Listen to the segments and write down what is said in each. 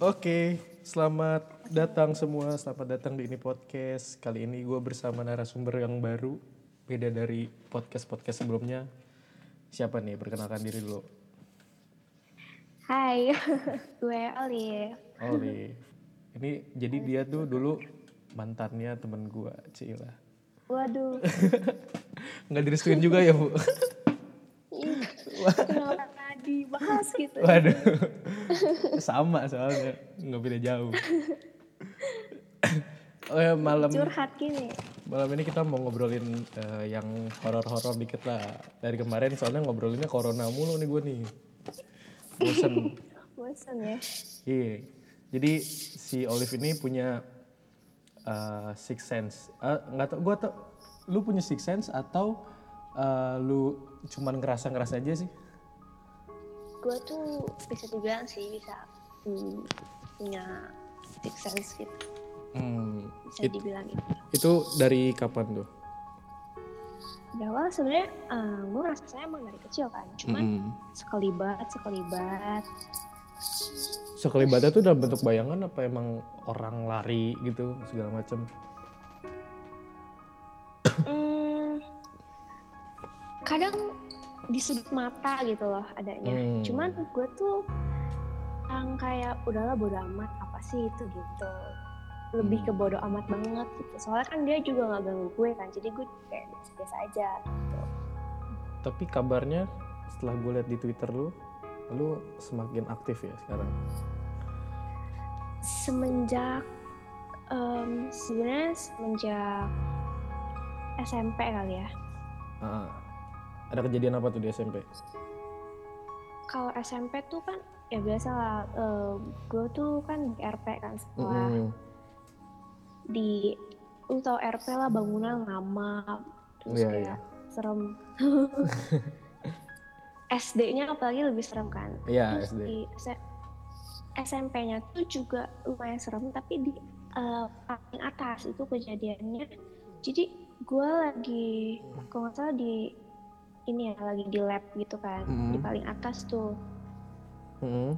Oke, selamat datang semua. Selamat datang di ini podcast. Kali ini gue bersama narasumber yang baru, beda dari podcast-podcast sebelumnya. Siapa nih? Perkenalkan diri dulu. Hai, gue Olive. Oli. Ini jadi dia tuh dulu mantannya temen gue, Cila. Waduh, Nggak direstuin juga ya, Bu? Dibahas gitu? Waduh. Sama soalnya, nggak beda jauh. Oh ya, malam Curhat gini. Malam ini kita mau ngobrolin eh, yang horor-horor dikit lah. Dari kemarin soalnya ngobrolinnya corona mulu nih gue nih. Bosen. Bosan ya. Iya. Jadi si Olive ini punya eh, six sense. Eh, Nggak tau, gue tau. Lu punya six sense atau eh, lu cuman ngerasa-ngerasa aja sih? Gue tuh bisa dibilang sih bisa hmm, punya six sense gitu. Hmm. Bisa dibilang itu. Itu dari kapan tuh? Di awal sebenarnya eh, gue saya emang dari kecil kan. Cuman Mm-mm. sekelibat, sekelibat. Sekelibatnya tuh dalam bentuk bayangan apa emang orang lari gitu segala macam? Hmm, kadang di sudut mata gitu loh adanya. Hmm. Cuman gue tuh yang kayak udahlah bodo amat apa sih itu gitu. Lebih Hmm. ke bodo amat banget gitu. Soalnya kan dia juga nggak ganggu gue kan. Jadi gue kayak biasa-biasa aja gitu. Tapi kabarnya setelah gue lihat di Twitter lu, lu semakin aktif ya sekarang. Semenjak em, sebenarnya semenjak SMP kali ya. Ah, ada kejadian apa tuh di SMP? Kalau SMP tuh kan ya biasa lah. eh, gue tuh kan di RP kan sekolah. Mm-mm. di lu tau RP lah bangunan lama terus Iya, kayak serem SD-nya apalagi lebih serem kan Iya terus SD. di SMP-nya tuh juga lumayan serem tapi di eh, paling atas itu kejadiannya jadi gue lagi kalau nggak salah di ini ya lagi di lab gitu kan di Mm-mm. paling atas tuh Mm-mm.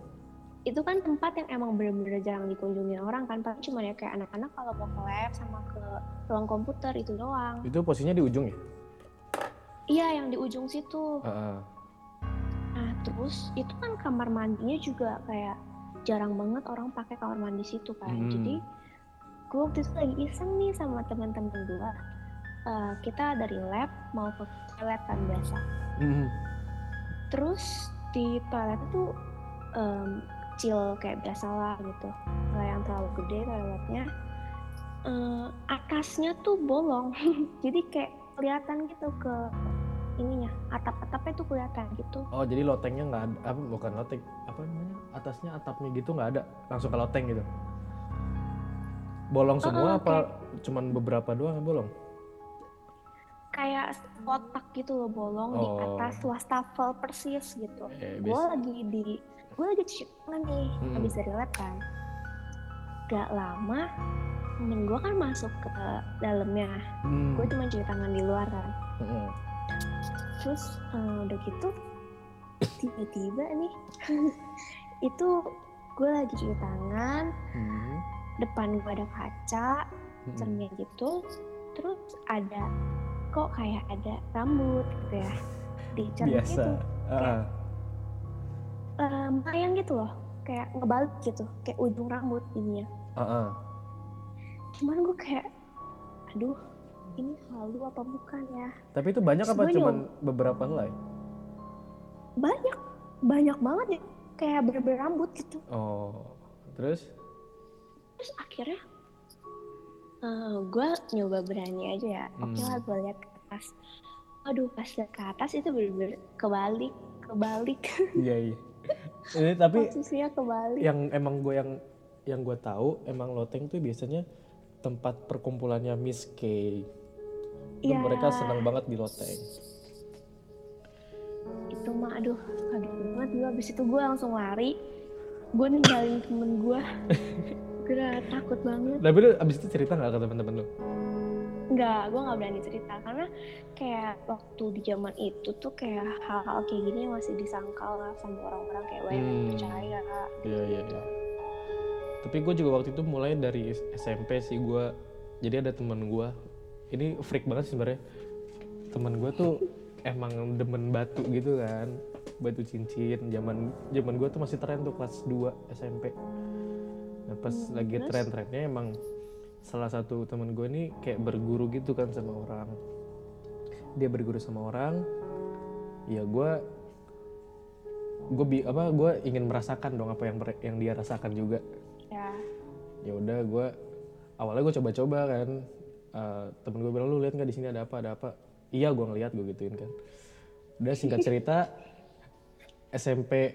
itu kan tempat yang emang bener-bener jarang dikunjungi orang kan paling cuma ya kayak anak-anak kalau mau ke lab sama ke ruang komputer itu doang Itu posisinya di ujung ya? iya yang di ujung situ ah. nah terus itu kan kamar mandinya juga kayak jarang banget orang pakai kamar mandi situ kan Hmm. jadi gue waktu itu lagi iseng nih sama teman-teman gue Eh, kita dari lab mau ke toilet kan biasa Mm-mm. terus di toilet tuh em, kecil kayak biasa lah gitu nggak yang terlalu gede toiletnya Eh, atasnya tuh bolong jadi kayak kelihatan gitu ke ininya atap-atapnya tuh kelihatan gitu Oh jadi lotengnya nggak ada, apa bukan loteng, apa namanya? Atasnya atapnya gitu nggak ada, langsung ke loteng gitu. Bolong semua Oh, apa cuman beberapa doang yang bolong? Kayak kotak gitu loh bolong di Oh. atas wastafel persis gitu Eh, gue lagi di gue lagi cuci tangan nih Hmm. habis dari lab kan gak lama temen gue kan masuk ke dalamnya Hmm. gue cuma cuci tangan di luar kan Mm-mm. terus eh, udah gitu tiba-tiba nih itu gue lagi cuci tangan Hmm. depan gue ada kaca Mm-mm. cermin gitu terus ada kok kayak ada rambut gitu ya di cermin Biasa. itu Ah, eh, mayang gitu loh kayak ngebalik gitu kayak ujung rambut ininya ah, ah. cuman gue kayak aduh ini halu apa bukan ya Tapi itu banyak apa cuman beberapa helai? banyak banyak banget ya kayak bener-bener rambut gitu Oh, terus? terus akhirnya gue nyoba berani aja ya oke Hmm. lah gue lihat atas aduh pas lihat ke atas itu bener-bener kebalik kebalik Iya iya. Ini tapi posisinya kebalik yang emang gue yang yang gue tahu emang loteng tuh biasanya tempat perkumpulannya Miss K. Itu Iya. mereka senang banget di loteng. itu mah aduh kaget banget gue abis itu gue langsung lari gue ninggalin temen gue gue takut banget Tapi lu abis itu cerita nggak ke teman-teman lu? Enggak, gue nggak berani cerita. Karena kayak waktu di zaman itu tuh kayak hal-hal kayak gini masih disangkal lah sama orang-orang kayak banyak yang Hmm. percaya Iya iya iya. tapi gue juga waktu itu mulai dari SMP sih gue jadi ada teman gue ini freak banget sih sebenarnya. Teman gue tuh emang demen batu gitu kan. Batu cincin. Zaman zaman gue tuh masih tren tuh kelas 2 SMP nah pas Hmm, lagi tren-trennya emang salah satu teman gue ini kayak berguru gitu kan sama orang. Dia berguru sama orang. Ya gue gue bi apa gue ingin merasakan dong apa yang yang dia rasakan juga. Ya. Ya udah gue awalnya gue coba-coba kan. Eh, temen gue bilang lu lihat nggak di sini ada apa ada apa? Iya gue ngeliat gue gituin kan. Udah singkat cerita SMP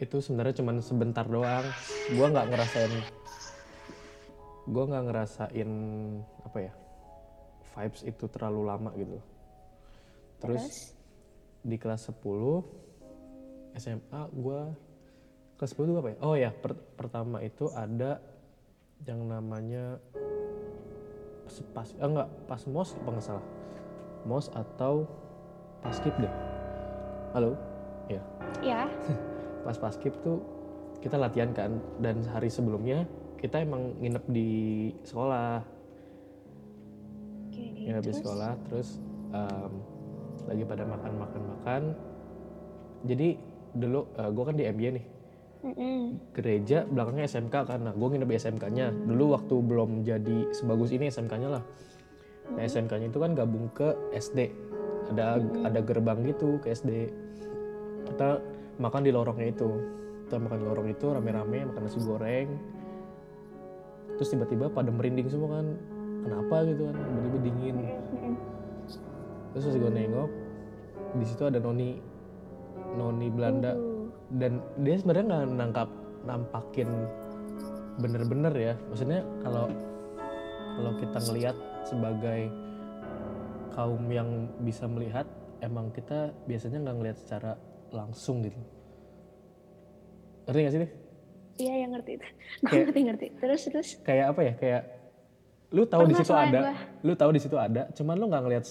itu sebenarnya cuman sebentar doang. Gue nggak ngerasain gue nggak ngerasain apa ya vibes itu terlalu lama gitu. Terus terus? di kelas 10 SMA gue kelas 10 itu apa ya? Oh ya, per- pertama itu ada yang namanya pas eh, enggak pas mos apa nggak salah? Mos atau paskib deh. Halo? Ya ya pas paskib tuh kita latihan kan dan hari sebelumnya kita emang nginep di sekolah. Oke nginep di terus? sekolah terus em, lagi pada makan makan makan. Jadi dulu gue kan di MY nih. Mm-mm. gereja belakangnya SMK nah gue nginep di SMK-nya dulu waktu belum jadi sebagus ini SMK-nya lah. Nah SMK-nya itu kan gabung ke SD ada ada gerbang gitu ke SD kita makan di lorongnya itu. Kita makan di lorong itu rame-rame makan nasi goreng terus tiba-tiba pada merinding semua kan kenapa? gitu kan tiba-tiba dingin. Terus pas gue nengok di situ ada noni noni Belanda. Uh, dan dia sebenarnya nggak nangkap nampakin bener-bener ya. Maksudnya kalau kalau kita ngelihat sebagai kaum yang bisa melihat emang kita biasanya nggak ngelihat secara langsung gitu. Ngerti gak sih deh iya yang ngerti itu gue Kayak- ngerti ngerti terus terus kayak apa ya kayak lu tahu di situ ada gua. lu tahu di situ ada cuman lu nggak ngelihat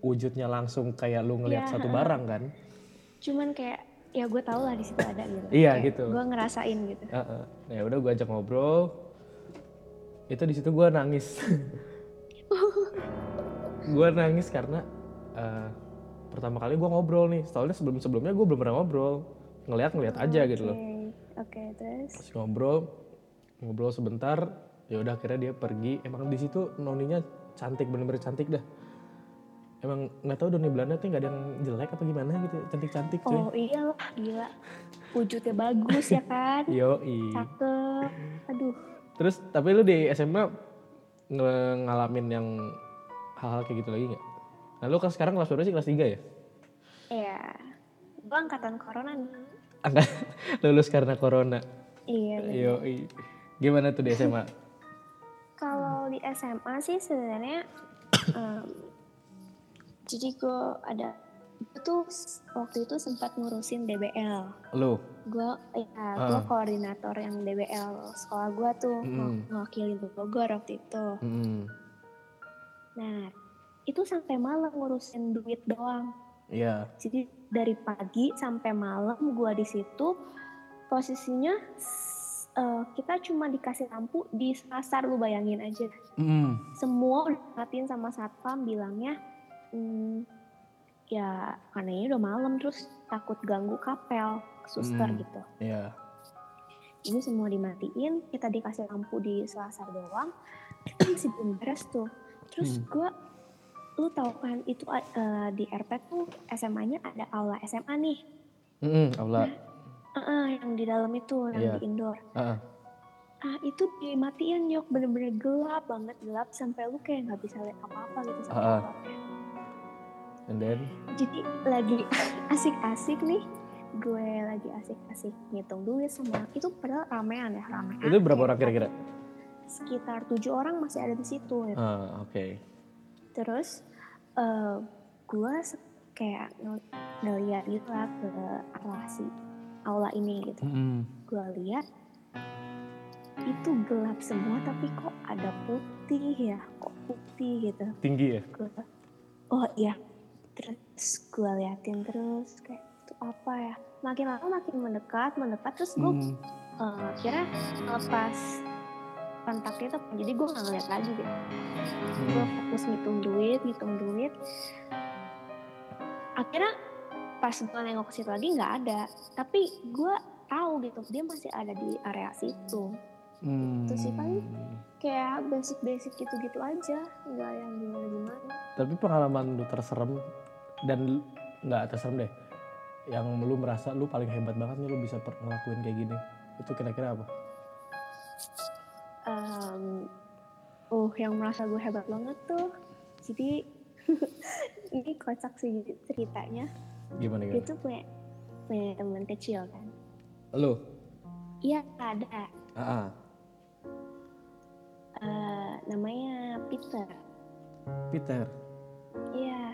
wujudnya langsung kayak lu ngelihat Iya, satu barang kan cuman kayak ya gue tau lah di situ ada gitu Iya, gitu. gue ngerasain gitu Heeh. Nah, ya udah gue ajak ngobrol. Itu di situ gue nangis. gue nangis karena eh, pertama kali gue ngobrol nih. Soalnya sebelum sebelumnya gue belum pernah ngobrol. Ngeliat ngeliat aja gitu loh. Oke oke terus Terus ngobrol, ngobrol sebentar. Ya udah akhirnya dia pergi. Emang di situ noninya cantik bener-bener cantik dah. Emang nggak tahu Doni Belanda tuh nggak ada yang jelek apa gimana gitu, cantik-cantik cuy. oh iya lah gila wujudnya bagus ya kan Yoi. cakep aduh Terus tapi lu di SMA ngalamin yang hal-hal kayak gitu lagi nggak? Nah lu kan sekarang kelas berapa sih? Kelas 3 ya? ya gue angkatan corona nih Angkat lulus karena corona. iya. Yoi. Gimana tuh di SMA? Kalau di SMA sih sebenarnya em, jadi gue ada gue tuh s- waktu itu sempat ngurusin DBL. Lu? Gue ya gue Ah. koordinator yang DBL sekolah gue tuh Mm. ng- ngewakilin Bogor waktu itu. Hmm. Nah itu sampai malam ngurusin duit doang. Iya. Jadi dari pagi sampai malam gue di situ posisinya eh, kita cuma dikasih lampu di Selasar lu bayangin aja. Hmm. semua udah matiin sama satpam bilangnya "Hmm, ya karena ini udah malam terus takut ganggu kapel suster Hmm. gitu Iya. ini semua dimatiin kita dikasih lampu di selasar doang belum beres tuh terus Hmm. gua lu tau kan itu eh, di RP tuh SMA-nya ada aula SMA nih Hmm. Aula. Heeh, yang di dalam itu yang Iya. di indoor Ah. ah itu dimatiin yok bener-bener gelap banget gelap sampai lu kayak nggak bisa lihat apa-apa gitu sama ah. motornya. And then? jadi lagi asik-asik nih gue lagi asik-asik ngitung duit sama itu padahal ramean ya ramean Itu berapa orang kira-kira? sekitar tujuh orang masih ada di situ gitu. Ah, oke. Terus eh, gue kayak ng- ngeliat gitu lah ke arah si aula ini gitu Hmm. gue lihat itu gelap semua tapi kok ada putih ya kok putih gitu Tinggi ya? gue oh iya terus gue liatin terus kayak itu apa ya makin lama makin mendekat mendekat terus gue Hmm. kira lepas kontaknya tuh jadi gue nggak ngeliat lagi gitu gue Hmm. fokus ngitung duit ngitung duit akhirnya pas gue nengok ke situ lagi nggak ada tapi gue tahu gitu dia masih ada di area situ Hmm. Itu sih paling. kayak basic-basic gitu-gitu aja nggak yang gimana-gimana Tapi pengalaman lu terserem dan nggak terserem deh. Yang lu merasa lu paling hebat banget nih lu bisa ngelakuin kayak gini. Itu kira-kira apa? Em, oh yang merasa gue hebat banget tuh jadi ini kocak sih ceritanya Gimana gimana? tuh punya punya teman kecil kan Lu? iya ada Ah, ah. Eh, namanya Peter Peter. iya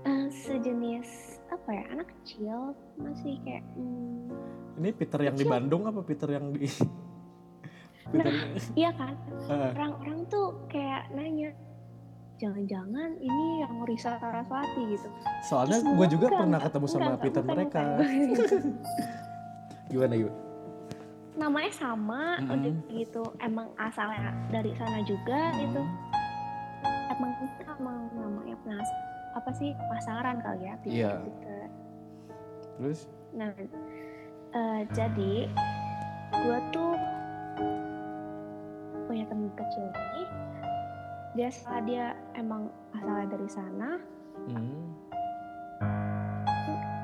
Eh, sejenis apa ya anak kecil masih kayak hmm, Ini Peter yang di. Bandung apa Peter yang di Peter iya kan orang-orang tuh kayak nanya jangan-jangan ini yang Risa Saraswati gitu Soalnya gue juga "Enggak, pernah enggak, ketemu sama enggak, Peter bukan, mereka. bukan." Gimana gimana? namanya sama Mm-mm. udah gitu emang asalnya dari sana juga gitu Hmm. emang emang namanya penas apa sih pasaran kali ya Peter, Iya. Peter. Terus? nah eh, jadi gue tuh punya temen kecil ini dia salah dia emang asalnya dari sana Hmm.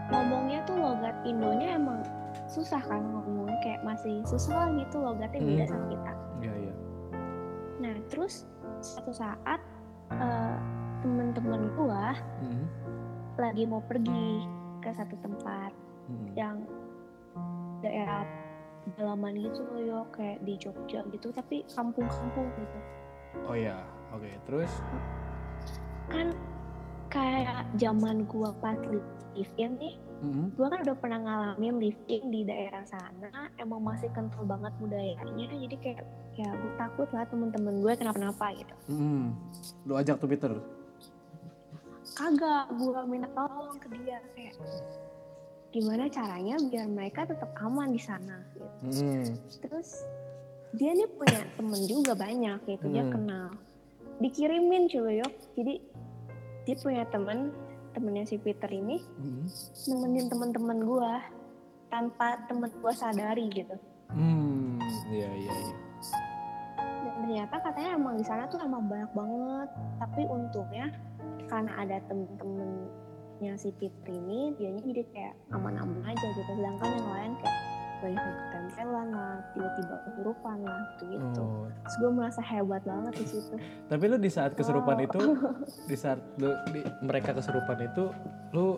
ngomongnya tuh logat Indonya emang susah kan ngomongnya kayak masih susah lah gitu logatnya beda Hmm. sama kita Iya iya. nah terus suatu saat eh, temen-temen gua Hmm. lagi mau pergi ke satu tempat Hmm. yang daerah pedalaman gitu loh yo kayak di Jogja gitu tapi kampung-kampung gitu Oh iya. Oke. Terus? kan kayak zaman gua pas live in nih Hmm. gua kan udah pernah ngalamin live in di daerah sana emang masih kental banget budayanya jadi kayak ya gue takut lah temen-temen gue kenapa-napa gitu Hmm. Lu ajak tuh Peter. kagak gua minta tolong ke dia kayak gimana caranya biar mereka tetap aman di sana gitu. Hmm. terus dia nih punya temen juga banyak gitu dia Hmm. kenal dikirimin coba yuk jadi dia punya temen temennya si Peter ini Hmm. nemenin temen-temen gua tanpa temen gua sadari gitu Hmm. Iya iya iya. dan ternyata katanya emang di sana tuh emang banyak banget tapi untungnya karena ada temen-temennya si Peter ini dianya jadi kayak aman-aman aja gitu sedangkan yang lain kayak banyak yang ketempelan lah tiba-tiba kesurupan lah gitu gitu Oh. terus gue merasa hebat banget di situ Tapi lu di saat kesurupan Oh. itu, di saat lu di, mereka kesurupan itu, lu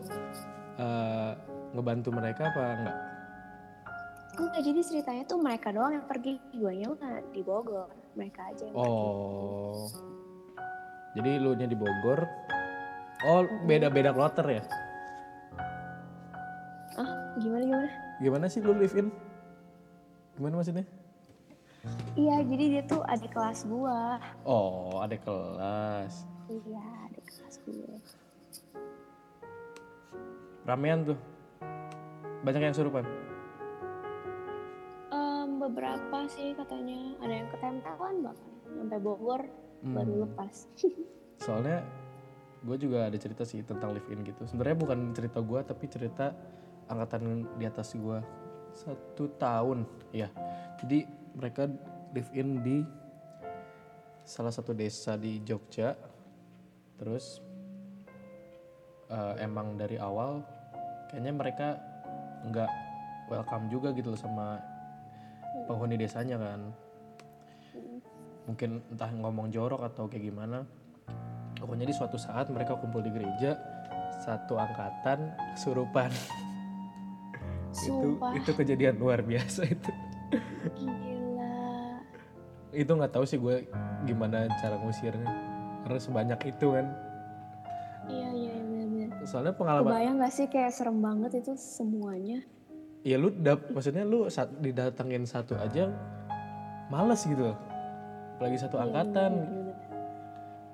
eh, ngebantu mereka apa enggak? enggak jadi ceritanya tuh mereka doang yang pergi guanya mah di Bogor mereka aja yang pergi Oh. Jadi lu nya di Bogor. Oh, beda-beda kloter ya? ah gimana gimana Gimana sih lu live in? Gimana maksudnya? iya jadi dia tuh adik kelas gua Oh, ada kelas. iya adik kelas gue Ramean tuh. Banyak yang surupan. Em, beberapa sih katanya ada yang ketempelan bahkan sampai Bogor Hmm. baru lepas. Soalnya gue juga ada cerita sih tentang live in gitu. Sebenarnya bukan cerita gue tapi cerita angkatan di atas gue satu tahun ya. Jadi mereka live in di salah satu desa di Jogja. Terus eh, emang dari awal kayaknya mereka nggak welcome juga gitu loh sama penghuni desanya kan mungkin entah ngomong jorok atau kayak gimana pokoknya di suatu saat mereka kumpul di gereja satu angkatan kesurupan itu itu kejadian luar biasa itu gila. itu nggak tahu sih gue gimana cara ngusirnya karena sebanyak itu kan Iya iya iya, benar-benar. soalnya pengalaman Kebayang gak sih kayak serem banget itu semuanya. ya lu dap maksudnya lu saat didatengin satu aja males gitu loh apalagi satu Iya, angkatan bener-bener.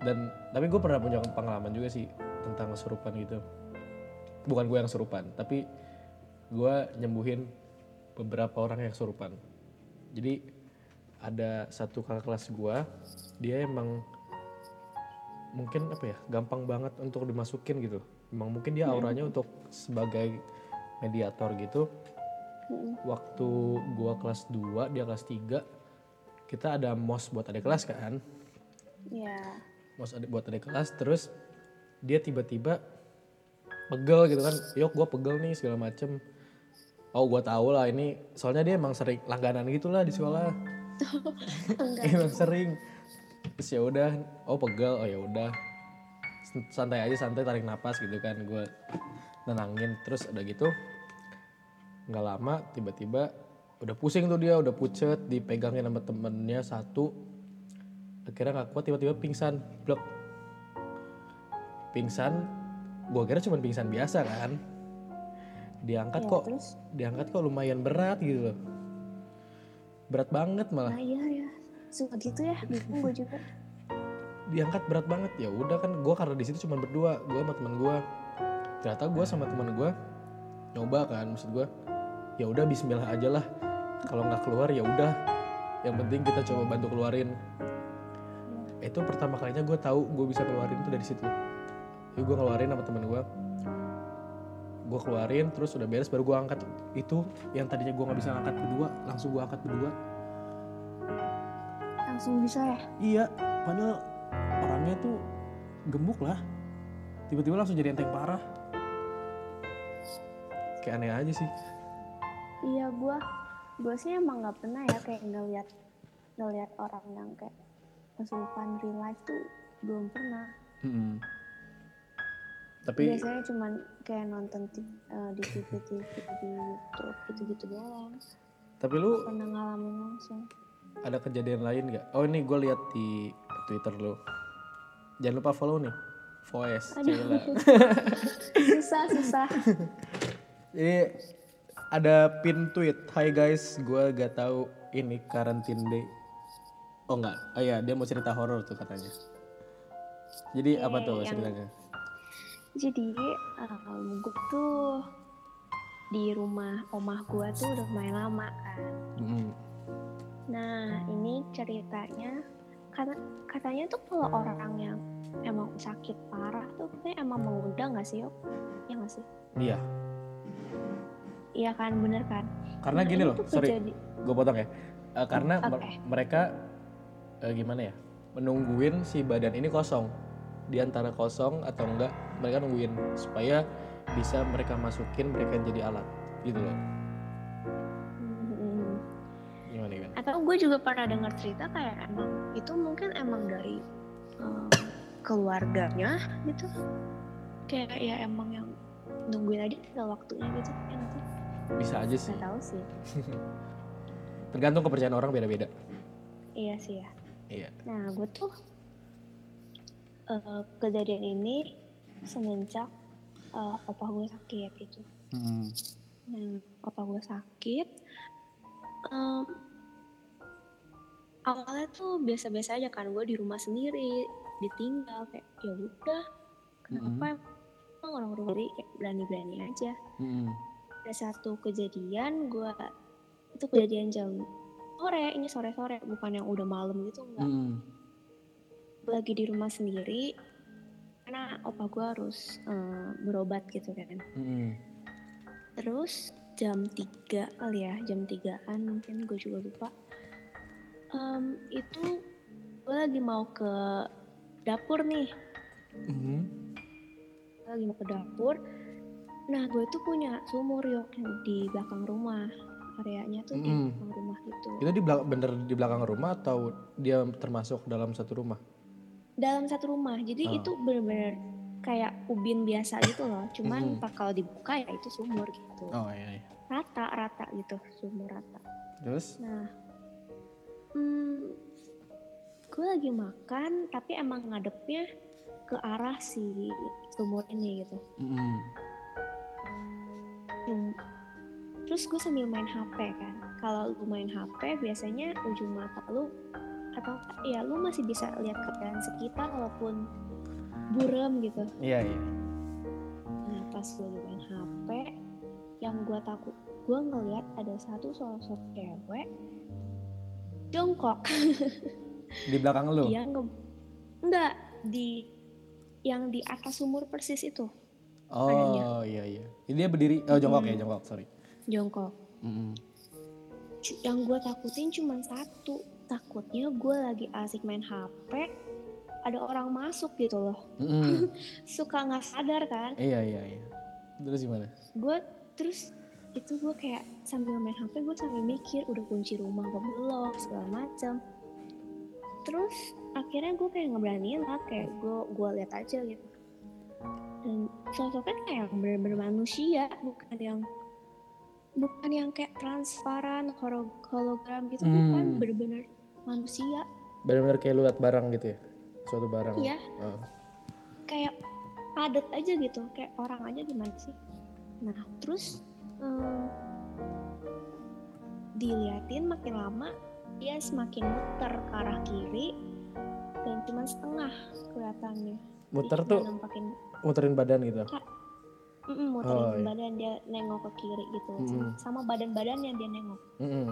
Dan tapi gue pernah punya pengalaman juga sih tentang kesurupan gitu. Bukan gue yang kesurupan tapi gue nyembuhin beberapa orang yang kesurupan jadi ada satu kakak kelas gue dia emang mungkin apa ya gampang banget untuk dimasukin gitu. Emang mungkin dia auranya untuk sebagai mediator gitu. Waktu gua kelas 2 dia kelas 3 kita ada mos buat adik kelas kan? Ya adik buat adik kelas terus dia tiba-tiba pegel gitu kan. Yuk gua pegel nih segala macem. Oh gua tahu lah ini. Soalnya dia emang sering langganan gitulah di sekolah. Enggak. Emang sering. Terus ya udah oh pegel. Oh ya udah. Santai aja santai tarik napas gitu kan. Gue nenangin. Terus udah gitu nggak lama tiba-tiba udah pusing tuh dia udah pucet dipegangin sama temennya satu akhirnya nggak kuat tiba-tiba pingsan blok. Pingsan gue kira cuma pingsan biasa kan. Diangkat Ya, kok terus? diangkat kok lumayan berat gitu loh. Berat banget malah. Nah iya ya suka gitu ya bingung gue juga. Diangkat berat banget. Ya udah kan gue karena di situ cuma berdua gue sama teman gue ternyata gue sama teman gue nyoba kan maksud gue ya udah Bismillah aja lah. Kalau nggak keluar ya udah. Yang penting kita coba bantu keluarin itu pertama kalinya gue tahu gue bisa keluarin itu dari situ jadi gue keluarin sama teman gue gue keluarin terus udah beres baru gue angkat itu yang tadinya gue nggak bisa angkat berdua langsung gue angkat berdua langsung bisa ya Iya, padahal orangnya tuh gemuk lah. Tiba-tiba langsung jadi enteng parah. Kayak aneh aja sih. iya gue gue sih emang nggak pernah ya kayak ngeliat ngeliat orang yang kayak kesurupan real life tuh belum pernah Mm-mm. Tapi biasanya cuman kayak nonton eh, di TV TV di YouTube gitu-gitu doang tapi lu pernah ngalamin langsung ada kejadian lain nggak? Oh ini gue lihat di Twitter lu. Jangan lupa follow nih. Voice. Aduh. Susah susah Jadi ada pin tweet. Hai guys, gue gak tahu ini karantin day. Oh enggak, oh iya dia mau cerita horor tuh katanya. Jadi apa Iya, tuh yang- ceritanya? jadi um, gue tuh di rumah omah gue tuh udah lumayan lama kan Mm-mm. Nah, ini ceritanya karena katanya tuh kalau orang yang emang sakit parah tuh katanya emang mengundang nggak sih, Yok? Ya nggak sih? Iya, Iya kan, bener kan? karena Nah, gini ini loh, sorry, gue potong ya. Eh, karena Oke. mereka eh, gimana ya, menungguin si badan ini kosong, di antara kosong atau enggak, mereka nungguin supaya bisa mereka masukin, mereka jadi alat, gitu loh. Hmm. Gimana kan? Atau gue juga pernah dengar cerita kayak emang itu mungkin emang dari um, keluarganya gitu. Kayak ya emang yang nungguin aja tinggal waktunya gitu. Ya sih? Bisa aja sih. Nggak tahu sih. Tergantung kepercayaan orang beda-beda. Iya sih ya. Iya. Nah, gue tuh eh, kejadian ini semenjak eh, opa gue sakit gitu. Nah, opa gue sakit. em, awalnya tuh biasa-biasa aja kan gue di rumah sendiri, ditinggal kayak ya udah. Kenapa emang orang rumah kayak berani-berani aja. Mm-mm. Ada satu kejadian gue itu kejadian jam sore, ini sore-sore bukan yang udah malam gitu enggak. Gue lagi di rumah sendiri karena opa gue harus eh, berobat gitu kan Mm-mm. terus jam 3 kali ya jam 3an mungkin gue juga lupa Em, itu gue lagi mau ke dapur nih. Gua lagi mau ke dapur nah gue tuh punya sumur yuk di belakang rumah areanya tuh di Mm-mm. belakang rumah gitu Itu di belakang bener di belakang rumah atau dia termasuk dalam satu rumah? dalam satu rumah jadi Oh. itu bener-bener kayak ubin biasa gitu loh cuman Mm. pas kalau dibuka ya itu sumur gitu Oh iya. iya. rata rata gitu sumur rata Terus? nah hmm, gue lagi makan tapi emang ngadepnya ke arah si sumur ini gitu Mm-mm. Hmm. Terus gue sambil main HP kan kalau lu main HP biasanya ujung mata lu atau ya lu masih bisa lihat keadaan sekitar walaupun buram gitu Iya iya. Nah pas gue main HP, yang gue takut, gue ngeliat ada satu sosok cewek jongkok Di belakang lu? dia nge enggak di yang di atas sumur persis itu Oh iya iya. Ini dia berdiri, oh jongkok ya Mm. jongkok, sorry. Jongkok Mm-mm. Cu- yang gue takutin cuma satu takutnya gue lagi asik main HP ada orang masuk gitu loh Mm-mm. suka nggak sadar kan Iya iya iya. Terus gimana? gue terus itu gue kayak sambil main HP gue sambil mikir udah kunci rumah apa belum segala macam terus akhirnya gue kayak ngeberaniin lah kayak gue gue lihat aja gitu dan sosoknya kayak bener-bener manusia bukan yang bukan yang kayak transparan holo- hologram gitu bukan Hmm. bener-bener manusia Benar-benar kayak lu liat barang gitu ya? Suatu barang. Iya. Oh. kayak padat aja gitu kayak orang aja gimana sih nah terus eh, diliatin makin lama dia semakin muter ke arah kiri dan cuma setengah kelihatannya Muter tuh nampakin muterin badan gitu. Mm, muterin Oh, iya. badan dia nengok ke kiri gitu Mm-mm. sama, sama badan-badannya dia nengok Mm-mm.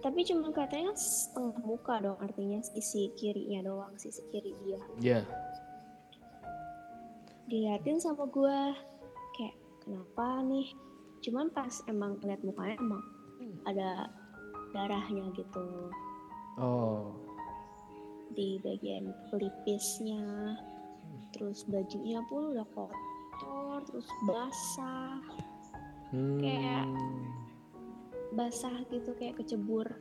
tapi cuma katanya setengah muka dong artinya sisi kirinya doang sisi kiri dia Iya. diliatin sama gue kayak kenapa nih cuman pas emang lihat mukanya emang ada darahnya gitu Oh. di bagian pelipisnya terus bajunya pun udah kotor terus basah Hmm. Kayak- basah gitu kayak kecebur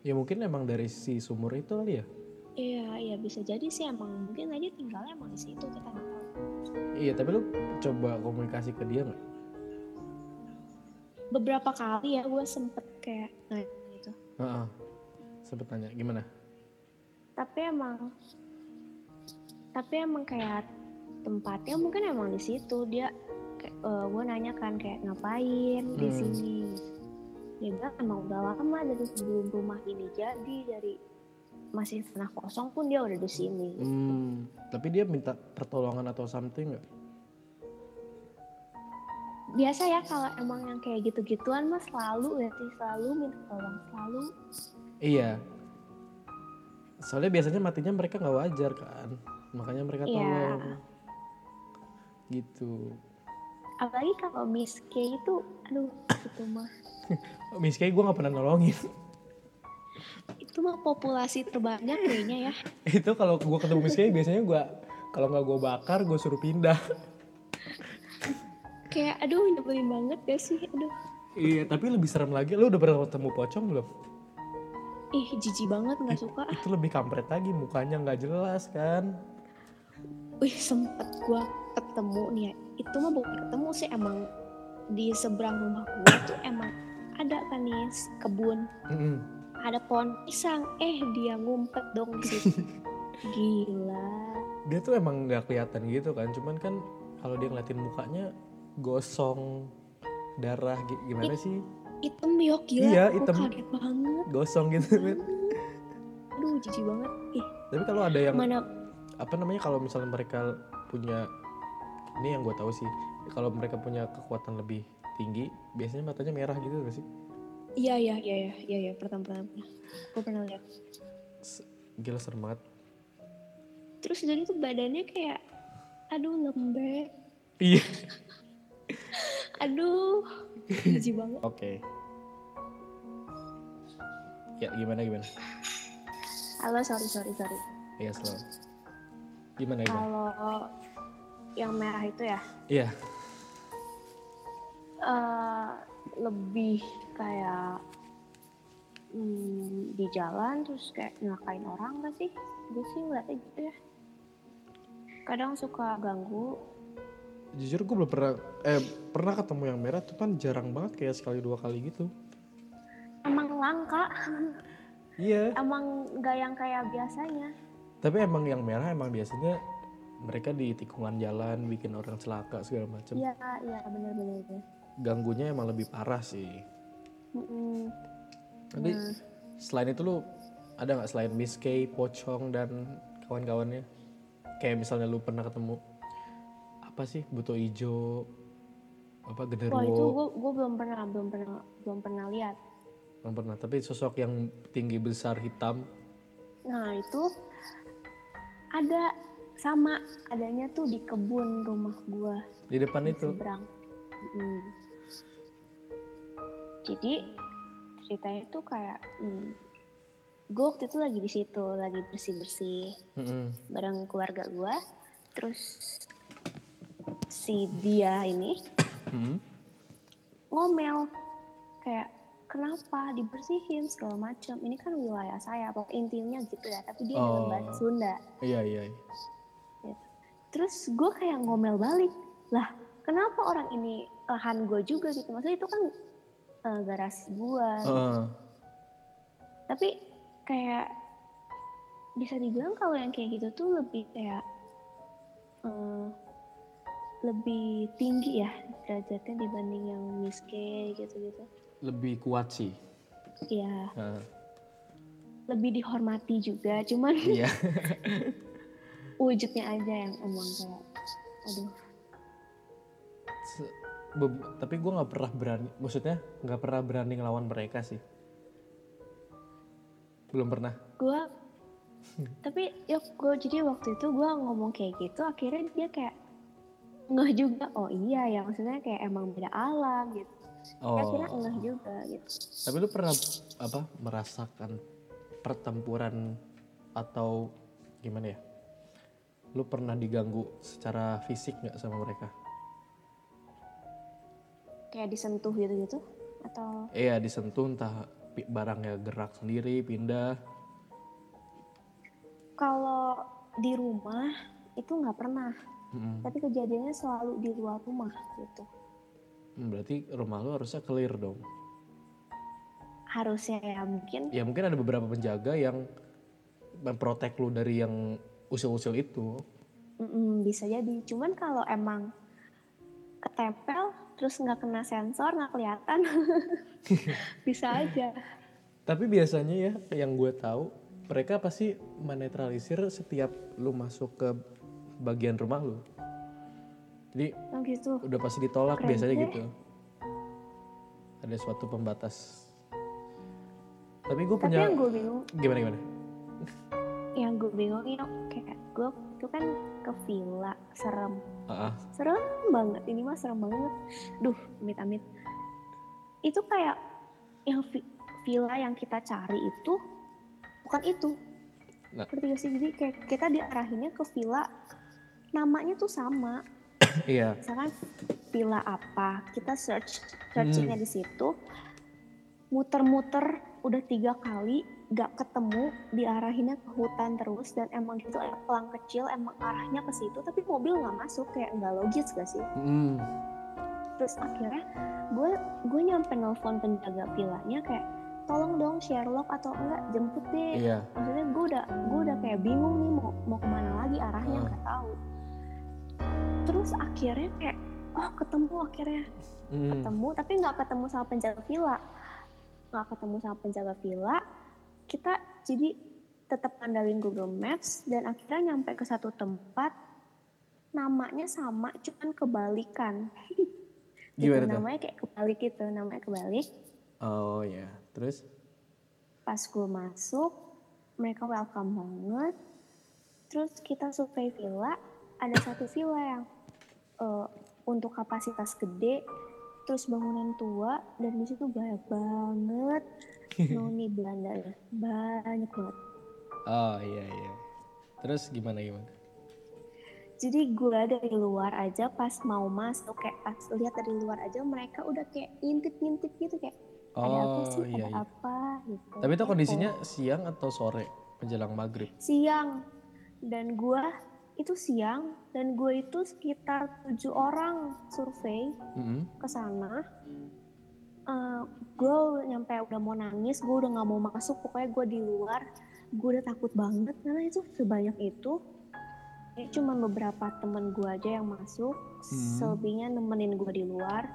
Ya mungkin emang dari si sumur itu kali ya? iya iya bisa jadi sih emang mungkin aja tinggalnya emang di situ kita nggak tahu Iya, tapi lu coba komunikasi ke dia nggak? beberapa kali ya gue sempet kayak nanya gitu Heeh. Sempet tanya, gimana? tapi emang tapi emang kayak tempatnya mungkin emang di situ dia kayak gue nanya kan kayak ngapain di Hmm. sini dia bilang emang udah lama dari sebelum rumah ini jadi dari masih tanah kosong pun dia udah di sini Hmm, tapi dia minta pertolongan atau something nggak? biasa ya kalau emang yang kayak gitu-gituan mas selalu berarti selalu minta tolong selalu Iya. Soalnya biasanya matinya mereka nggak wajar kan, makanya mereka Iya. tolong. Gitu. apalagi kalau Miss K itu aduh itu mah Miss Kay gue nggak pernah nolongin. itu mah populasi terbanyak kayaknya ya itu kalau gue ketemu Miss Kay biasanya gue kalau nggak gue bakar gue suruh pindah. kayak aduh nyebelin banget gak sih aduh iya, tapi lebih serem lagi. Lu udah pernah ketemu pocong belum? ih jijik banget nggak suka Itu lebih kampret lagi, mukanya nggak jelas kan. Wih sempet gua ketemu nih ya. Itu mah bukan ketemu sih emang di seberang rumah gua tuh emang ada kan nih kebun. Mm-mm. ada pohon pisang. Eh dia ngumpet dong di situ. Gila. Dia tuh emang nggak kelihatan gitu kan, cuman kan kalau dia ngeliatin mukanya gosong darah gi- gimana sih? hitam yok gila. Iya, hitam. kaget banget. Gosong gitu. Aduh jijik banget. Ih. Tapi kalau ada yang mana apa namanya kalau misalnya mereka punya ini yang gue tahu sih kalau mereka punya kekuatan lebih tinggi biasanya matanya merah gitu gak sih? Iya iya iya iya iya iya pertama pertama gue pernah lihat. Gila serem banget. Terus jadi tuh badannya kayak aduh lembek. Iya. Aduh jijik banget. Oke. Ya gimana gimana? Halo sorry sorry sorry. Iya slow gimana gimana kalau yang merah itu ya? Iya. Eh lebih kayak hmm, di jalan terus kayak nyelakain orang gak sih? Gue sih ngeliatnya gitu ya. Kadang suka ganggu. Jujur gue belum pernah eh pernah ketemu yang merah tuh kan jarang banget kayak sekali dua kali gitu. Emang langka. Iya. Emang gak yang kayak biasanya tapi emang yang merah emang biasanya mereka di tikungan jalan bikin orang celaka segala macam iya iya bener-bener ganggunya emang lebih parah sih Mm-mm. Nanti Nah. selain itu lu ada nggak selain Miss K, Pocong dan kawan-kawannya? Kayak misalnya lu pernah ketemu apa sih buto ijo, apa Wah itu genderuwo? gue gue belum pernah belum pernah belum pernah lihat. belum pernah tapi sosok yang tinggi besar hitam Nah itu ada sama adanya tuh di kebun rumah gua di depan di itu seberang. Mm. Jadi ceritanya tuh kayak hmm, gue waktu itu lagi di situ lagi bersih bersih Mm-mm. bareng keluarga gua. Terus si dia ini Mm. ngomel kayak kenapa dibersihin segala macam ini kan wilayah saya pokoknya intinya gitu ya tapi dia dalam Oh. bahasa Sunda iya iya iya. terus gue kayak ngomel balik lah kenapa orang ini lahan gue juga gitu maksudnya itu kan eh, garasi gue Heeh. tapi kayak bisa dibilang kalau yang kayak gitu tuh lebih kayak eh, lebih tinggi ya derajatnya dibanding yang miskin gitu-gitu lebih kuat sih. Ya Heeh. lebih dihormati juga cuman iya. wujudnya aja yang emang kayak aduh. Se- be- tapi gue nggak pernah berani maksudnya nggak pernah berani ngelawan mereka sih. Belum pernah. Gue tapi ya gue jadi waktu itu gue ngomong kayak gitu akhirnya dia kayak ngeh juga oh iya ya maksudnya kayak emang beda alam gitu oh. akhirnya ngeh juga gitu. Tapi lu pernah apa merasakan pertempuran atau gimana ya? Lu pernah diganggu secara fisik nggak sama mereka? Kayak disentuh gitu gitu atau? Iya disentuh entah barangnya gerak sendiri pindah. Kalau di rumah itu nggak pernah. Mm-mm. tapi kejadiannya selalu di luar rumah gitu. Hmm, berarti rumah lu harusnya clear dong. Harusnya ya mungkin. Ya mungkin ada beberapa penjaga yang memprotek lu dari yang usil-usil itu. Mm, bisa jadi. Cuman kalau emang ketempel terus nggak kena sensor nggak kelihatan bisa aja. Tapi biasanya ya yang gue tahu mereka pasti menetralisir setiap lu masuk ke bagian rumah lu. Jadi oh gitu udah pasti ditolak Keren biasanya deh. gitu. Ada suatu pembatas. Tapi gue tapi punya yang gue bingung gimana gimana? yang gue bingung ya kayak gue itu kan ke villa serem ah. serem banget ini mah serem banget duh amit amit itu kayak yang vi- villa yang kita cari itu bukan itu Nah. gak sih jadi kayak kita diarahinnya ke villa namanya tuh sama iya. misalkan villa apa kita search searchingnya Hmm. di situ muter-muter udah tiga kali gak ketemu diarahinnya ke hutan terus dan emang gitu ada pelang kecil emang arahnya ke situ tapi mobil nggak masuk kayak nggak logis gak sih Mm. terus akhirnya gue gue nyampe nelfon penjaga villanya kayak tolong dong Sherlock atau enggak jemput deh Iya. maksudnya gue udah gue udah kayak bingung nih mau mau ke mana lagi arahnya Ah. nggak tahu terus akhirnya kayak oh ketemu akhirnya Mm. ketemu tapi nggak ketemu sama penjaga villa nggak ketemu sama penjaga villa kita jadi tetap andalin Google Maps dan akhirnya nyampe ke satu tempat namanya sama cuman kebalikan Gitu, Gimana tuh? namanya kayak kebalik gitu namanya kebalik Oh ya. Terus? pas gue masuk mereka welcome banget terus kita survei villa ada satu villa yang eh, untuk kapasitas gede terus bangunan tua dan di situ banyak banget noni Belanda banyak banget Oh iya iya. Terus gimana gimana? jadi gue dari luar aja pas mau masuk kayak pas lihat dari luar aja mereka udah kayak ngintip-ngintip gitu kayak ada apa Oh sih iya ada iya. apa gitu Tapi itu Kepo. kondisinya siang atau sore menjelang maghrib? siang dan gua itu siang dan gue itu sekitar tujuh orang survei Mm-mm. ke sana Eh, gue nyampe udah mau nangis gue udah nggak mau masuk pokoknya gue di luar gue udah takut banget karena itu sebanyak itu ya, cuma beberapa temen gue aja yang masuk Hmm. selebihnya nemenin gue di luar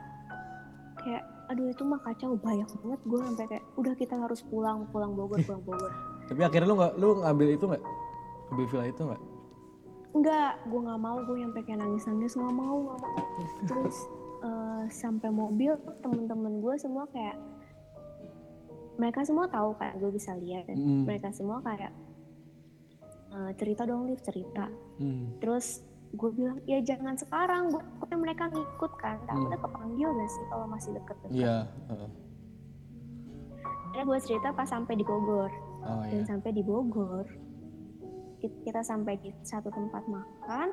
kayak aduh itu mah kacau banyak banget gue sampai kayak udah kita harus pulang pulang Bogor pulang Bogor Tapi akhirnya lu nggak lu ngambil itu nggak? Ambil villa itu nggak? Enggak, gue nggak mau, gue nyampe kayak nangis-nangis nggak mau, nggak mau. Terus eh, sampai mobil temen-temen gue semua kayak mereka semua tahu kayak gue bisa lihat dan Mm. mereka semua kayak "Eh, cerita dong Liv cerita Hmm. terus gue bilang ya jangan sekarang gue takutnya mereka ngikut kan takutnya kepanggil gak sih kalau masih deket-deket Iya. heeh. Akhirnya gue cerita pas sampai di Bogor Oh dan iya. sampai di Bogor kita sampai di satu tempat makan.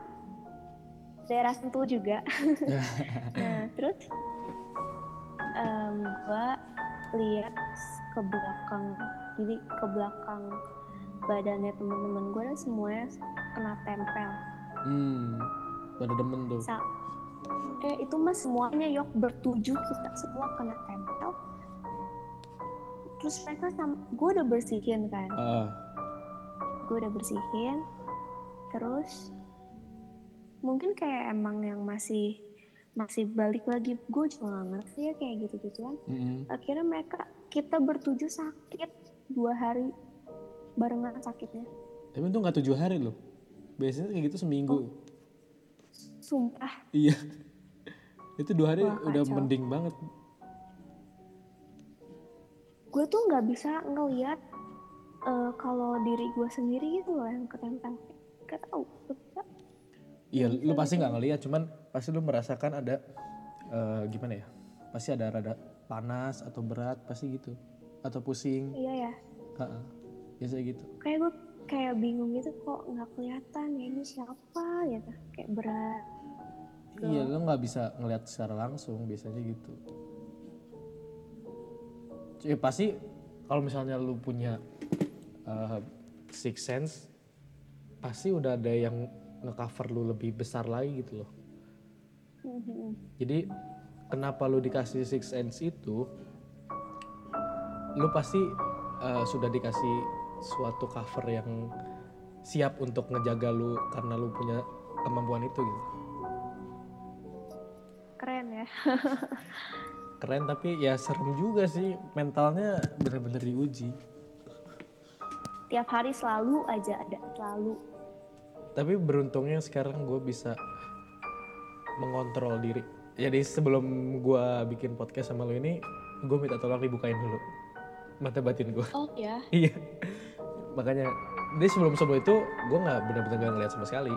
Daerah Sentul juga. Nah terus em, gue lihat ke belakang. Jadi ke belakang badannya teman-teman gue dan semuanya kena tempel. Hmm. Pada demen tuh. Sa- eh itu mah semuanya yok bertujuh kita semua kena tempel. Terus mereka sama gue udah bersihin kan. Ah, gue udah bersihin terus mungkin kayak emang yang masih masih balik lagi gue juga gak ngerti ya kayak gitu gituan mm-mm. akhirnya mereka kita bertujuh sakit dua hari barengan sakitnya Tapi itu nggak tujuh hari loh. Biasanya kayak gitu seminggu. sumpah Iya. itu dua hari Wah, udah kacau. mending banget. gue tuh nggak bisa ngeliat eh, kalau diri gue sendiri gitu loh yang ketempel gak tau. Iya, lu pasti nggak ngeliat, cuman pasti lu merasakan ada eh, gimana ya? Pasti ada rada panas atau berat, pasti gitu. Atau pusing. iya ya. Biasa gitu. kayak gue kayak bingung gitu kok nggak kelihatan ya ini siapa gitu kayak berat Iya, lu nggak bisa ngeliat secara langsung, biasanya gitu. Ya pasti kalau misalnya lu punya uh, six sense, pasti udah ada yang ngecover lu lebih besar lagi gitu loh. Mhm. Jadi kenapa lu dikasih six sense itu, lu pasti uh, sudah dikasih suatu cover yang siap untuk ngejaga lu karena lu punya kemampuan itu gitu. keren ya keren tapi ya serem juga sih mentalnya bener-bener diuji tiap hari selalu aja ada selalu. Tapi beruntungnya sekarang gue bisa mengontrol diri. Jadi sebelum gue bikin podcast sama lo ini gue minta tolong dibukain dulu mata batin gue oh ya iya. Makanya dia sebelum sebelum itu gue nggak bener-bener nggak ngeliat sama sekali.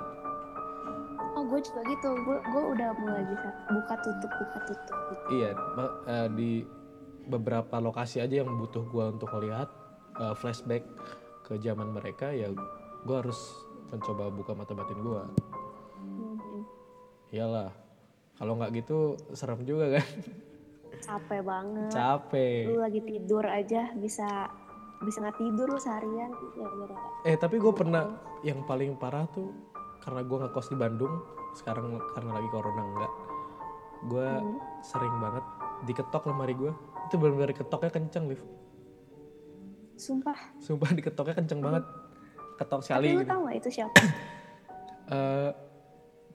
Oh gue juga gitu. Gue gue udah mulai bisa buka tutup buka tutup gitu. iya eh, di beberapa lokasi aja yang butuh gue untuk melihat eh, flashback ke zaman mereka ya gue harus mencoba buka mata batin gue Mhm. iyalah kalau nggak gitu serem juga kan? Capek banget. Capek. Lu lagi tidur aja bisa bisa nggak tidur lu seharian ya eh tapi gue pernah yang paling parah tuh karena gue ngekos di Bandung sekarang karena lagi corona enggak gue Hmm. sering banget diketok lemari gue itu benar-benar ketoknya kenceng liv sumpah. Sumpah diketoknya kenceng banget. Ketok tapi sekali lu gitu. tau gak itu siapa? Eh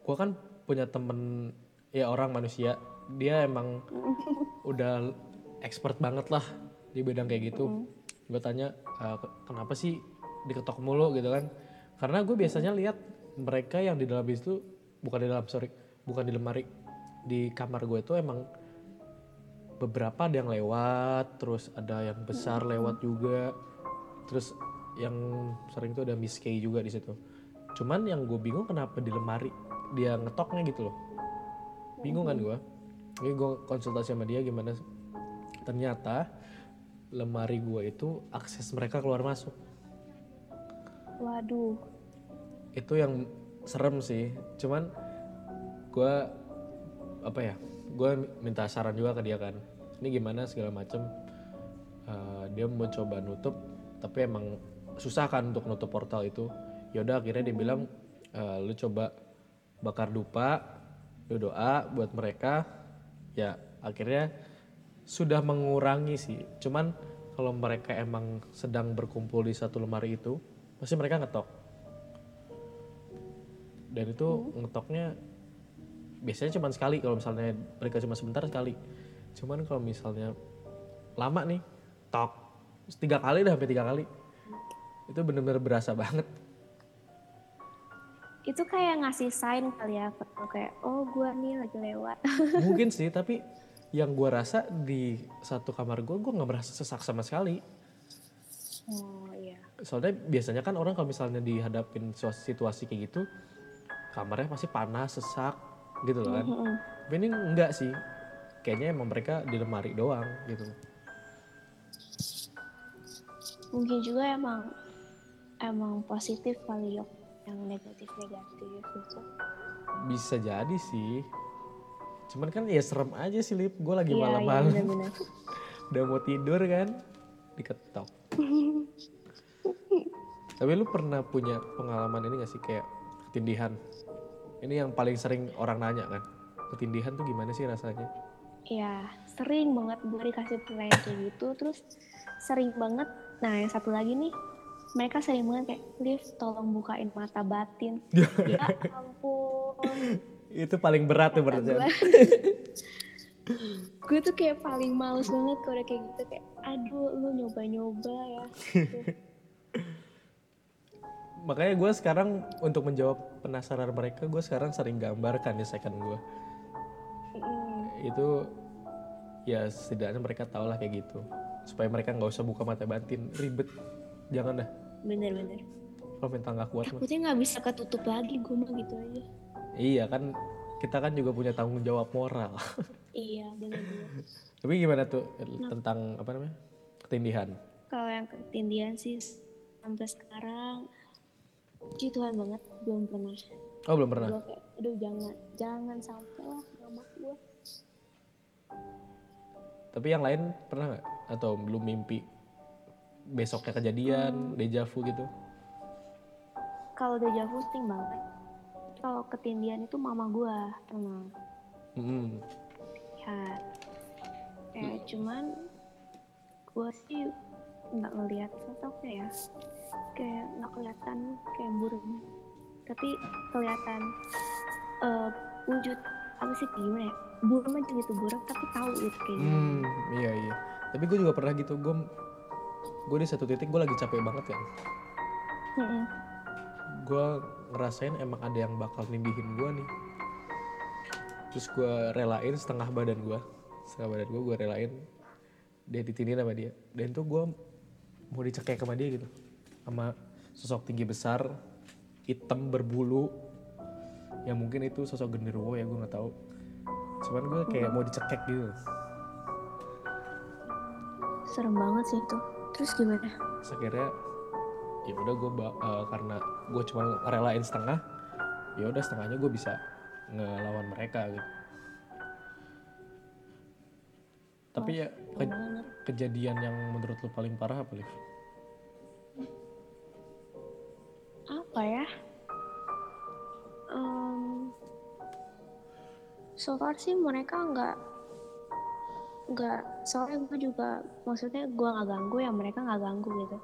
gue kan punya temen ya orang manusia. Dia emang udah expert banget lah di bidang kayak gitu. Gue tanya "Eh, ke- kenapa sih diketok mulu? Gitu kan. Karena gue biasanya lihat mereka yang di dalam bis itu bukan di dalam sorry bukan di lemari di kamar gue itu emang beberapa ada yang lewat terus ada yang besar lewat juga. Terus yang sering tuh ada Miss K juga di situ. Cuman yang gue bingung kenapa di lemari dia ngetoknya gitu loh. Bingung kan gue ini gue konsultasi sama dia gimana ternyata lemari gue itu akses mereka keluar masuk. Waduh. Itu yang serem sih. Cuman gue apa ya gue minta saran juga ke dia kan ini gimana segala macem? Eh, dia mau coba nutup tapi emang susah kan untuk nutup portal itu. Yaudah akhirnya dia bilang "Eh, lu coba bakar dupa lu doa buat mereka. Ya akhirnya sudah mengurangi sih. Cuman kalau mereka emang sedang berkumpul di satu lemari itu pasti mereka ngetok. Dan itu ngetoknya biasanya cuma sekali. Kalau misalnya mereka cuma sebentar sekali. Cuman kalau misalnya lama nih tok. Tiga kali dah sampai tiga kali. Itu bener-bener berasa banget. Itu kayak ngasih sign kali ya kayak oh gue nih lagi lewat. Mungkin sih tapi yang gue rasa di satu kamar gue gue nggak merasa sesak sama sekali. Oh iya. soalnya biasanya kan orang kalau misalnya dihadapin situasi kayak gitu kamarnya pasti panas sesak gitu loh kan. Mm-mm. tapi ini enggak sih. Kayaknya emang mereka di lemari doang gitu. Mungkin juga emang emang positif kali yok. Yang negatif negatif gitu. bisa jadi sih. Cuman kan ya serem aja sih lip. Gue lagi Iya iya malam-malam. benar-benar. udah mau tidur kan? Diketok. Tapi lu pernah punya pengalaman ini gak sih? Kayak ketindihan ini yang paling sering orang nanya kan ketindihan tuh gimana sih rasanya Iya, sering banget gue dikasih pertanyaan kayak gitu, terus sering banget. Nah, yang satu lagi nih, mereka sering banget kayak, Liv, tolong bukain mata batin. ya ampun. itu paling berat tuh berarti gue. gue tuh kayak paling males banget kalau udah kayak gitu kayak aduh lu nyoba-nyoba ya makanya gue sekarang untuk menjawab penasaran mereka gue sekarang sering gambarkan di second gue Mm, itu ya setidaknya mereka tau lah kayak gitu. Supaya mereka nggak usah buka mata batin ribet. Jangan dah. Bener-bener kalau mental nggak kuat takutnya nggak bisa ketutup lagi gue mah gitu aja. Iya kan kita kan juga punya tanggung jawab moral. Iya bener-bener tapi gimana tuh tentang apa namanya ketindihan? Kalau yang ketindihan sih sampai sekarang puji Tuhan banget. Belum pernah. Oh belum pernah. Gue kayak aduh jangan. Jangan sampai lah sama gue tapi yang lain pernah nggak? Atau belum mimpi besoknya kejadian deja vu gitu? Kalau deja vu sering banget. Kalau ketindihan itu mama gue pernah. Mm-mm. ya. Kayak cuman gue sih nggak ngelihat sosoknya ya kayak nggak kelihatan kayak burung tapi kelihatan eh, wujud apa sih gimana ya burung aja gitu burung tapi tahu gitu kayak. Hmm, iya iya. Tapi gue juga pernah gitu. Gue gue di satu titik gue lagi capek banget kan. Gue ngerasain emang ada yang bakal nindihin gue nih. Terus gue relain setengah badan gue, setengah badan gue gue relain dia ditindih sama dia. Dan tuh gue mau dicekek sama dia gitu, sama sosok tinggi besar, hitam berbulu. Ya mungkin itu sosok genderuwo ya gue nggak tahu. Cuman gue kayak mau dicekek gitu. serem banget sih itu terus gimana Terus akhirnya ya udah gue karena gue cuma relain setengah ya udah setengahnya gue bisa ngelawan mereka gitu tapi ya ke- kejadian yang menurut lu paling parah apa Liv? Apa ya? Em, so far sih mereka nggak nggak soalnya gue juga maksudnya gue nggak ganggu ya mereka nggak ganggu gitu.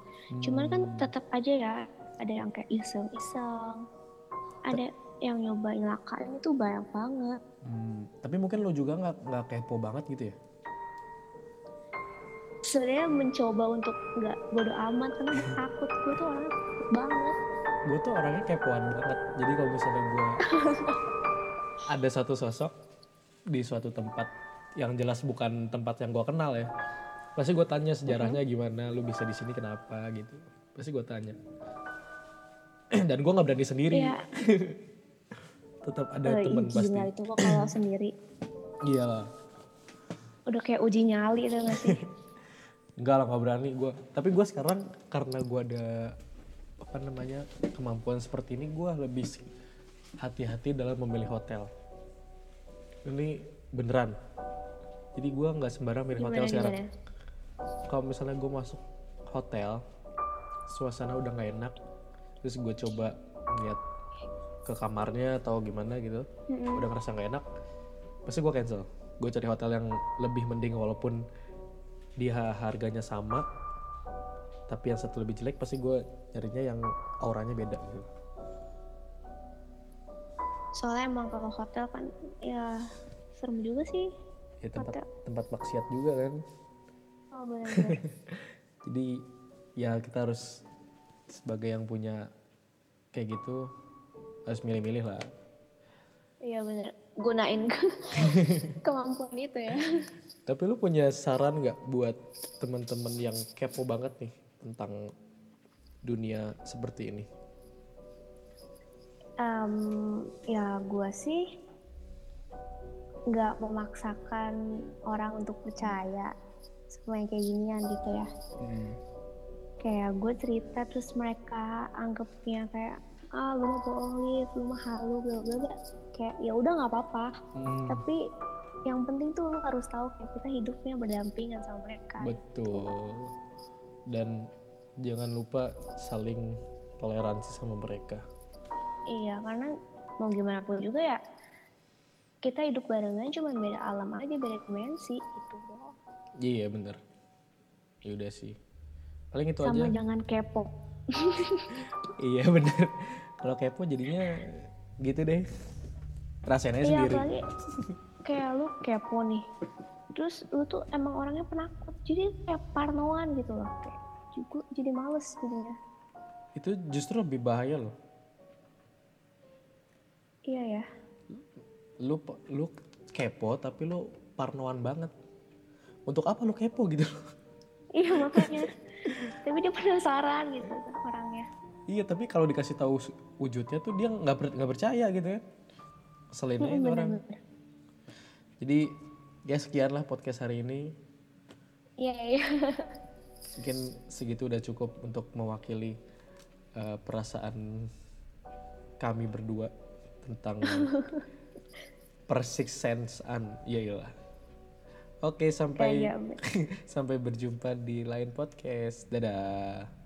Cuman kan Hmm, tetap aja ya ada yang kayak iseng-iseng ada yang nyobain lakain itu banyak banget. Hmm, tapi mungkin lu juga nggak nggak kepo banget gitu ya? Sebenarnya mencoba untuk nggak bodo amat karena takut gue tuh takut banget gue tuh orangnya kepoan banget. Jadi kalau misalnya gue ada satu sosok di suatu tempat yang jelas bukan tempat yang gue kenal ya pasti gue tanya sejarahnya gimana lu bisa di sini kenapa gitu. Pasti gue tanya. Dan gue nggak berani sendiri. Ya tetap ada eh, teman pasti. itu kok kalau sendiri. Iya lah. Udah kayak uji nyali itu gak sih? Enggak lah nggak berani gue tapi gue sekarang karena gue ada apa namanya kemampuan seperti ini gue lebih hati-hati dalam memilih hotel. Ini beneran. Jadi gue nggak sembarang milih hotel gimana sekarang. gimana? Kalau misalnya gue masuk hotel suasana udah nggak enak terus gue coba lihat ke kamarnya atau gimana gitu Mm-mm. udah ngerasa nggak enak pasti gue cancel. Gue cari hotel yang lebih mending walaupun dia harganya sama tapi yang satu lebih jelek pasti gue nyarinya yang auranya beda gitu. Soalnya emang kalau hotel kan ya serem juga sih. Ya tempat Hotel. tempat maksiat juga kan. Oh benar-benar jadi ya kita harus sebagai yang punya kayak gitu harus milih-milih lah. Iya bener. Gunain kemampuan itu ya. Tapi lu punya saran nggak buat teman-teman yang kepo banget nih tentang dunia seperti ini? Um, ya gue sih nggak memaksakan orang untuk percaya yang kayak ginian gitu ya. Hmm. Kayak gue cerita terus mereka anggapnya kayak ah lu mah bohong lu mah halu bla bla bla. Kayak ya udah nggak apa-apa. Hmm, Tapi yang penting tuh lu harus tahu kayak kita hidupnya berdampingan sama mereka. betul. Dan jangan lupa saling toleransi sama mereka. Iya, karena mau gimana pun juga ya kita hidup barengan cuma beda alam aja, beda dimensi gitu loh. Iya bener. Ya udah sih. Paling itu Sama aja. jangan kepo. Iya bener. Kalau kepo jadinya gitu deh. Rasain aja Iya, sendiri. apalagi kayak lu kepo nih. Terus lu tuh emang orangnya penakut. Jadi kayak parnoan gitu loh. Kayak juga jadi males jadinya. Itu justru lebih bahaya loh. Iya ya. Lu lu kepo tapi lu parnoan banget. Untuk apa lu kepo gitu? Iya makanya. Tapi dia penasaran gitu orangnya. iya tapi kalau dikasih tahu wujudnya tuh dia nggak nggak percaya gitu ya. Selain itu orang. Bener-bener. Jadi ya sekian lah podcast hari ini. Iya iya. Mungkin segitu udah cukup untuk mewakili eh, perasaan kami berdua tentang persik sense-an. Iya iyalah. Oke, sampai Iya, iya. sampai berjumpa di lain podcast. Dadah.